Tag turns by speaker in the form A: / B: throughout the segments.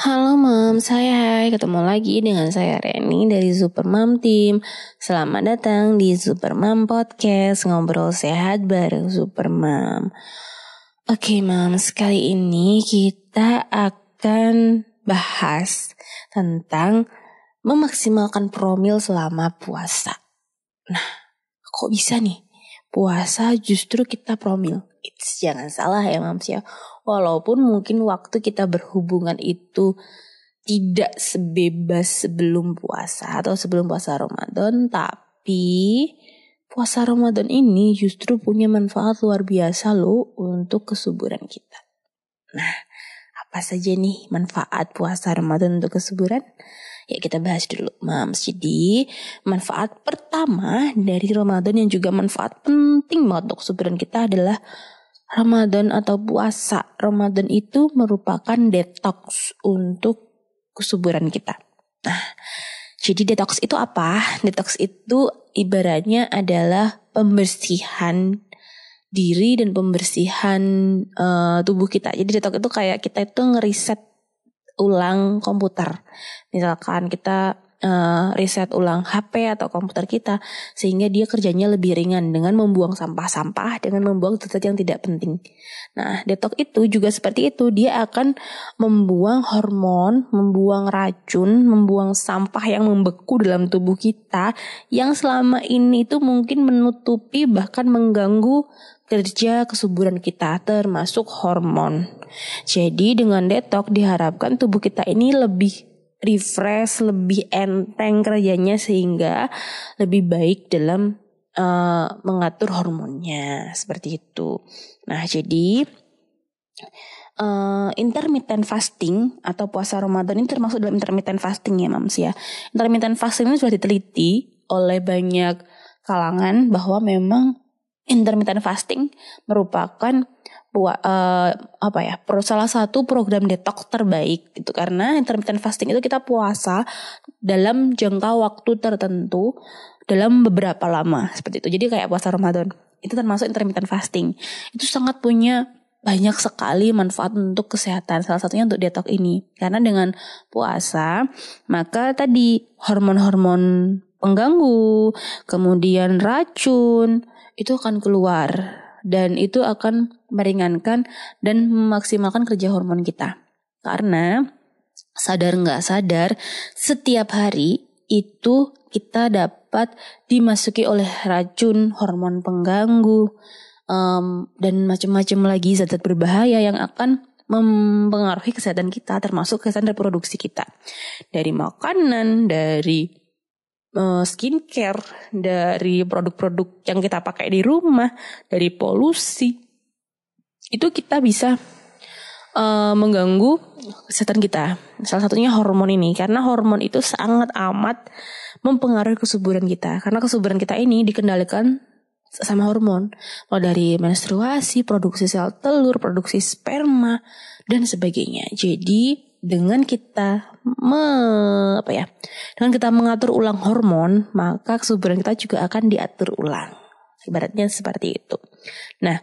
A: Halo Mam, saya Hai. Ketemu lagi dengan saya Reni dari Supermam Team. Selamat datang di Supermam Podcast, ngobrol sehat bareng Supermam. Oke Mam, sekali ini kita akan bahas tentang memaksimalkan promil selama puasa. Nah, kok bisa nih? Puasa justru kita promil. It's, jangan salah ya Mams ya Walaupun mungkin waktu kita berhubungan itu tidak sebebas sebelum puasa atau sebelum puasa Ramadan, tapi puasa Ramadan ini justru punya manfaat luar biasa loh untuk kesuburan kita. Nah, apa saja nih manfaat puasa Ramadan untuk kesuburan? Ya kita bahas dulu, Mams. Jadi, manfaat pertama dari Ramadan yang juga manfaat penting banget untuk kesuburan kita adalah Ramadan atau puasa Ramadan itu merupakan detox untuk kesuburan kita. Nah, jadi detox itu apa? Detox itu ibaratnya adalah pembersihan diri dan pembersihan uh, tubuh kita. Jadi detox itu kayak kita itu ngeriset ulang komputer. Misalkan kita uh, riset ulang HP atau komputer kita sehingga dia kerjanya lebih ringan dengan membuang sampah-sampah dengan membuang zat yang tidak penting. Nah, detox itu juga seperti itu, dia akan membuang hormon, membuang racun, membuang sampah yang membeku dalam tubuh kita yang selama ini itu mungkin menutupi bahkan mengganggu kerja kesuburan kita termasuk hormon. Jadi dengan detox diharapkan tubuh kita ini lebih refresh, lebih enteng kerjanya sehingga lebih baik dalam uh, mengatur hormonnya seperti itu. Nah, jadi uh, intermittent fasting atau puasa Ramadan ini termasuk dalam intermittent fasting ya Mams ya. Intermittent fasting ini sudah diteliti oleh banyak kalangan bahwa memang intermittent fasting merupakan uh, apa ya salah satu program detox terbaik itu karena intermittent fasting itu kita puasa dalam jangka waktu tertentu dalam beberapa lama seperti itu. Jadi kayak puasa Ramadan itu termasuk intermittent fasting. Itu sangat punya banyak sekali manfaat untuk kesehatan salah satunya untuk detox ini. Karena dengan puasa maka tadi hormon-hormon pengganggu kemudian racun itu akan keluar dan itu akan meringankan dan memaksimalkan kerja hormon kita. Karena sadar nggak sadar, setiap hari itu kita dapat dimasuki oleh racun, hormon pengganggu, um, dan macam-macam lagi zat-zat berbahaya yang akan mempengaruhi kesehatan kita, termasuk kesehatan reproduksi kita. Dari makanan, dari uh, skincare, dari produk-produk yang kita pakai di rumah, dari polusi, itu kita bisa uh, mengganggu kesehatan kita. Salah satunya hormon ini, karena hormon itu sangat amat mempengaruhi kesuburan kita. Karena kesuburan kita ini dikendalikan sama hormon, mulai dari menstruasi, produksi sel telur, produksi sperma, dan sebagainya. Jadi dengan kita me, apa ya dengan kita mengatur ulang hormon maka kesuburan kita juga akan diatur ulang. Ibaratnya seperti itu. Nah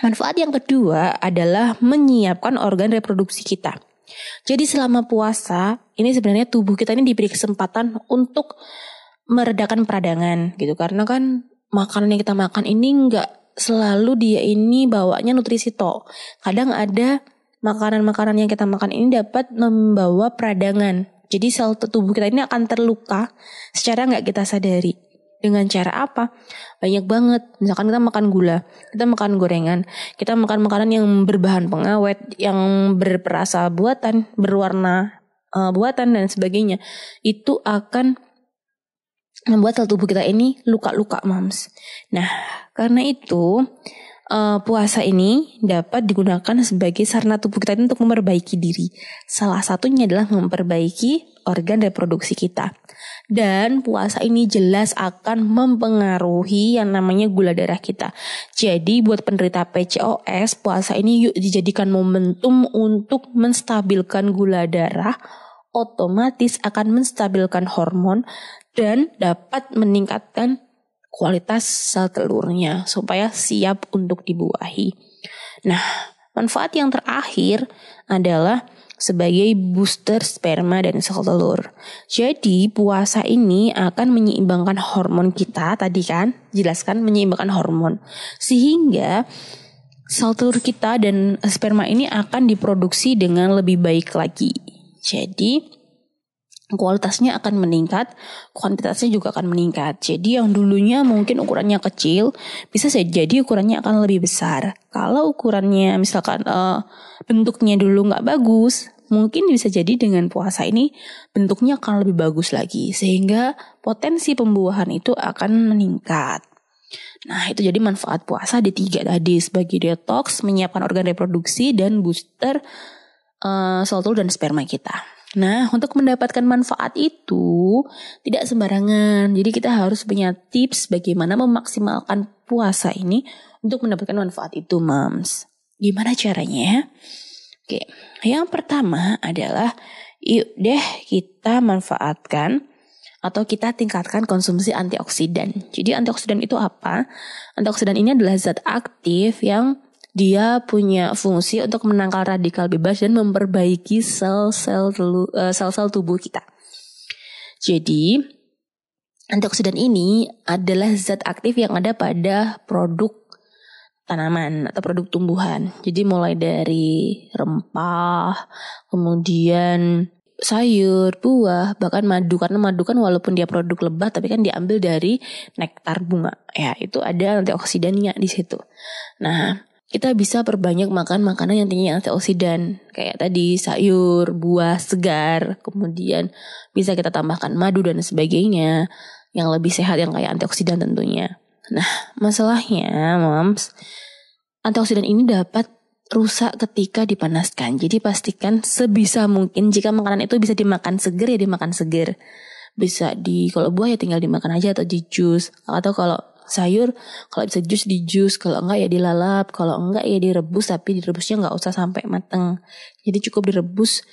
A: manfaat yang kedua adalah menyiapkan organ reproduksi kita. Jadi selama puasa ini sebenarnya tubuh kita ini diberi kesempatan untuk meredakan peradangan gitu. Karena kan makanan yang kita makan ini enggak selalu dia ini bawanya nutrisi to kadang ada makanan-makanan yang kita makan ini dapat membawa peradangan. Jadi sel tubuh kita ini akan terluka secara nggak kita sadari. Dengan cara apa? Banyak banget. Misalkan kita makan gula, kita makan gorengan, kita makan makanan yang berbahan pengawet, yang berperasa buatan, berwarna uh, buatan dan sebagainya. Itu akan membuat sel tubuh kita ini luka-luka, mams. Nah, karena itu uh, puasa ini dapat digunakan sebagai sarana tubuh kita untuk memperbaiki diri. Salah satunya adalah memperbaiki organ reproduksi kita. Dan puasa ini jelas akan mempengaruhi yang namanya gula darah kita. Jadi buat penderita PCOS, puasa ini yuk dijadikan momentum untuk menstabilkan gula darah, otomatis akan menstabilkan hormon dan dapat meningkatkan kualitas sel telurnya supaya siap untuk dibuahi. Nah, manfaat yang terakhir adalah sebagai booster sperma dan sel telur. Jadi puasa ini akan menyeimbangkan hormon kita tadi kan, jelaskan menyeimbangkan hormon. Sehingga sel telur kita dan sperma ini akan diproduksi dengan lebih baik lagi. Jadi kualitasnya akan meningkat, kuantitasnya juga akan meningkat. Jadi yang dulunya mungkin ukurannya kecil, bisa jadi ukurannya akan lebih besar. Kalau ukurannya misalkan uh, bentuknya dulu nggak bagus, mungkin bisa jadi dengan puasa ini bentuknya akan lebih bagus lagi, sehingga potensi pembuahan itu akan meningkat. Nah itu jadi manfaat puasa di tiga tadi sebagai detox, menyiapkan organ reproduksi dan booster uh, sel telur dan sperma kita. Nah, untuk mendapatkan manfaat itu tidak sembarangan. Jadi kita harus punya tips bagaimana memaksimalkan puasa ini untuk mendapatkan manfaat itu, Moms. Gimana caranya? Oke, yang pertama adalah yuk deh kita manfaatkan atau kita tingkatkan konsumsi antioksidan. Jadi antioksidan itu apa? Antioksidan ini adalah zat aktif yang dia punya fungsi untuk menangkal radikal bebas dan memperbaiki sel-sel eh, sel-sel tubuh kita. Jadi, antioksidan ini adalah zat aktif yang ada pada produk tanaman atau produk tumbuhan. Jadi mulai dari rempah, kemudian sayur, buah, bahkan madu karena madu kan walaupun dia produk lebah tapi kan diambil dari nektar bunga. Ya, itu ada antioksidannya di situ. Nah, kita bisa perbanyak makan makanan yang tinggi antioksidan kayak tadi sayur, buah segar, kemudian bisa kita tambahkan madu dan sebagainya yang lebih sehat yang kayak antioksidan tentunya. Nah, masalahnya, moms, antioksidan ini dapat rusak ketika dipanaskan. Jadi pastikan sebisa mungkin jika makanan itu bisa dimakan seger ya dimakan seger. Bisa di kalau buah ya tinggal dimakan aja atau di jus atau kalau sayur kalau bisa jus di jus kalau enggak ya dilalap kalau enggak ya direbus tapi direbusnya enggak usah sampai mateng. Jadi cukup direbus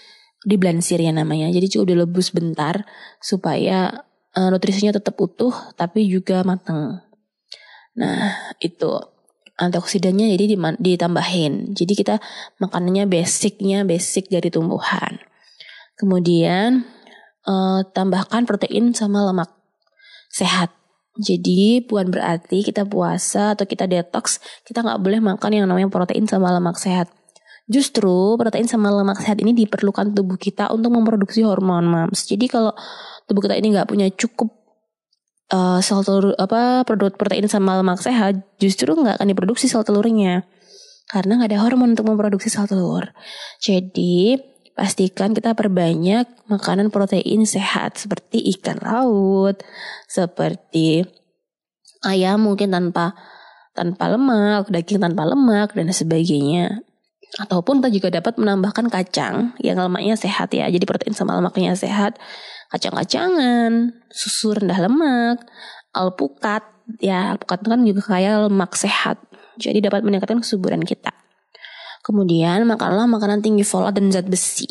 A: di blansir ya namanya. Jadi cukup direbus bentar supaya uh, nutrisinya tetap utuh tapi juga mateng. Nah itu antioksidannya jadi ditambahin. Jadi kita makanannya basicnya basic dari tumbuhan. Kemudian uh, tambahkan protein sama lemak sehat jadi bukan berarti kita puasa atau kita detox, kita nggak boleh makan yang namanya protein sama lemak sehat. Justru protein sama lemak sehat ini diperlukan tubuh kita untuk memproduksi hormon mams. Jadi kalau tubuh kita ini nggak punya cukup uh, sel telur apa produk protein sama lemak sehat, justru nggak akan diproduksi sel telurnya karena nggak ada hormon untuk memproduksi sel telur. Jadi pastikan kita perbanyak makanan protein sehat seperti ikan laut, seperti ayam mungkin tanpa tanpa lemak, daging tanpa lemak dan sebagainya. Ataupun kita juga dapat menambahkan kacang yang lemaknya sehat ya. Jadi protein sama lemaknya sehat. Kacang-kacangan, susu rendah lemak, alpukat. Ya, alpukat itu kan juga kaya lemak sehat. Jadi dapat meningkatkan kesuburan kita. Kemudian makanlah makanan tinggi folat dan zat besi.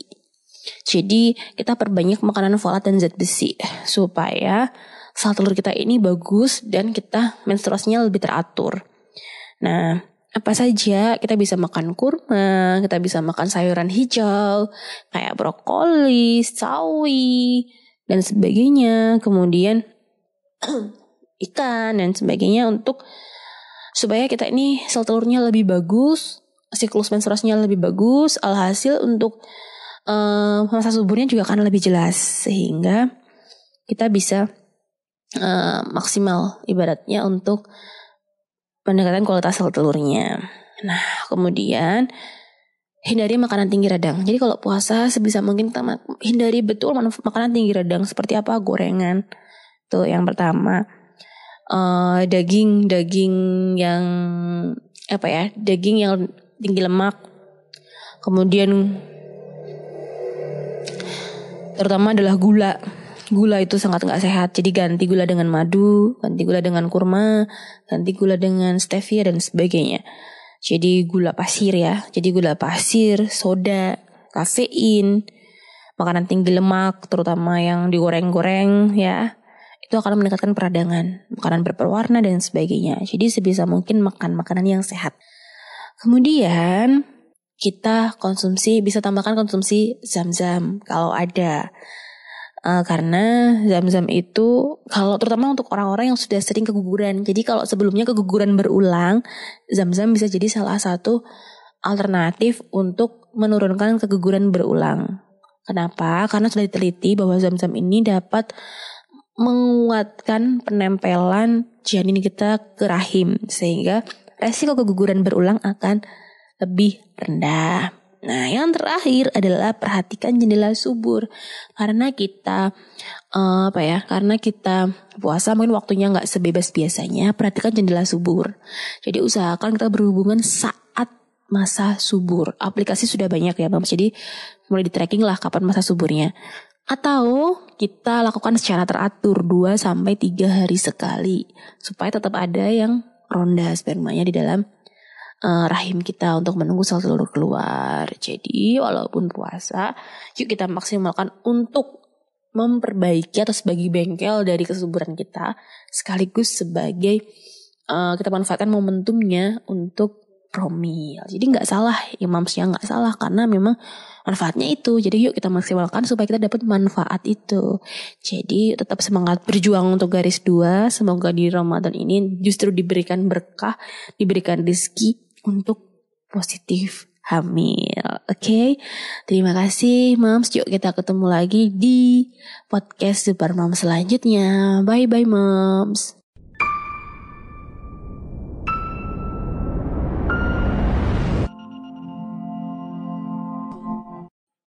A: Jadi kita perbanyak makanan folat dan zat besi supaya sel telur kita ini bagus dan kita menstruasinya lebih teratur. Nah, apa saja kita bisa makan kurma, kita bisa makan sayuran hijau kayak brokoli, sawi dan sebagainya. Kemudian ikan dan sebagainya untuk supaya kita ini sel telurnya lebih bagus siklus menstruasinya lebih bagus, alhasil untuk uh, masa suburnya juga akan lebih jelas sehingga kita bisa uh, maksimal ibaratnya untuk pendekatan kualitas sel telurnya. Nah, kemudian hindari makanan tinggi radang. Jadi kalau puasa sebisa mungkin hindari betul makanan tinggi radang seperti apa gorengan. Tuh yang pertama. Uh, daging daging yang apa ya? Daging yang tinggi lemak. Kemudian terutama adalah gula. Gula itu sangat nggak sehat. Jadi ganti gula dengan madu, ganti gula dengan kurma, ganti gula dengan stevia dan sebagainya. Jadi gula pasir ya. Jadi gula pasir, soda, kafein, makanan tinggi lemak terutama yang digoreng-goreng ya. Itu akan meningkatkan peradangan, makanan berperwarna dan sebagainya. Jadi sebisa mungkin makan makanan yang sehat. Kemudian kita konsumsi bisa tambahkan konsumsi zam-zam kalau ada. Uh, karena zam-zam itu kalau terutama untuk orang-orang yang sudah sering keguguran. Jadi kalau sebelumnya keguguran berulang, zam-zam bisa jadi salah satu alternatif untuk menurunkan keguguran berulang. Kenapa? Karena sudah diteliti bahwa zam-zam ini dapat menguatkan penempelan janin kita ke rahim sehingga resiko keguguran berulang akan lebih rendah. Nah, yang terakhir adalah perhatikan jendela subur. Karena kita uh, apa ya? Karena kita puasa mungkin waktunya nggak sebebas biasanya. Perhatikan jendela subur. Jadi usahakan kita berhubungan saat masa subur. Aplikasi sudah banyak ya, Bang. Jadi mulai di tracking lah kapan masa suburnya. Atau kita lakukan secara teratur 2 sampai 3 hari sekali supaya tetap ada yang ronda spermanya di dalam uh, rahim kita untuk menunggu sel telur keluar. Jadi walaupun puasa, yuk kita maksimalkan untuk memperbaiki atau sebagai bengkel dari kesuburan kita, sekaligus sebagai uh, kita manfaatkan momentumnya untuk promil. Jadi nggak salah imamsnya nggak salah karena memang manfaatnya itu. Jadi yuk kita maksimalkan supaya kita dapat manfaat itu. Jadi tetap semangat berjuang untuk garis dua. Semoga di Ramadan ini justru diberikan berkah, diberikan rezeki untuk positif hamil. Oke, okay? terima kasih moms. Yuk kita ketemu lagi di podcast Super Mom selanjutnya. Bye bye moms.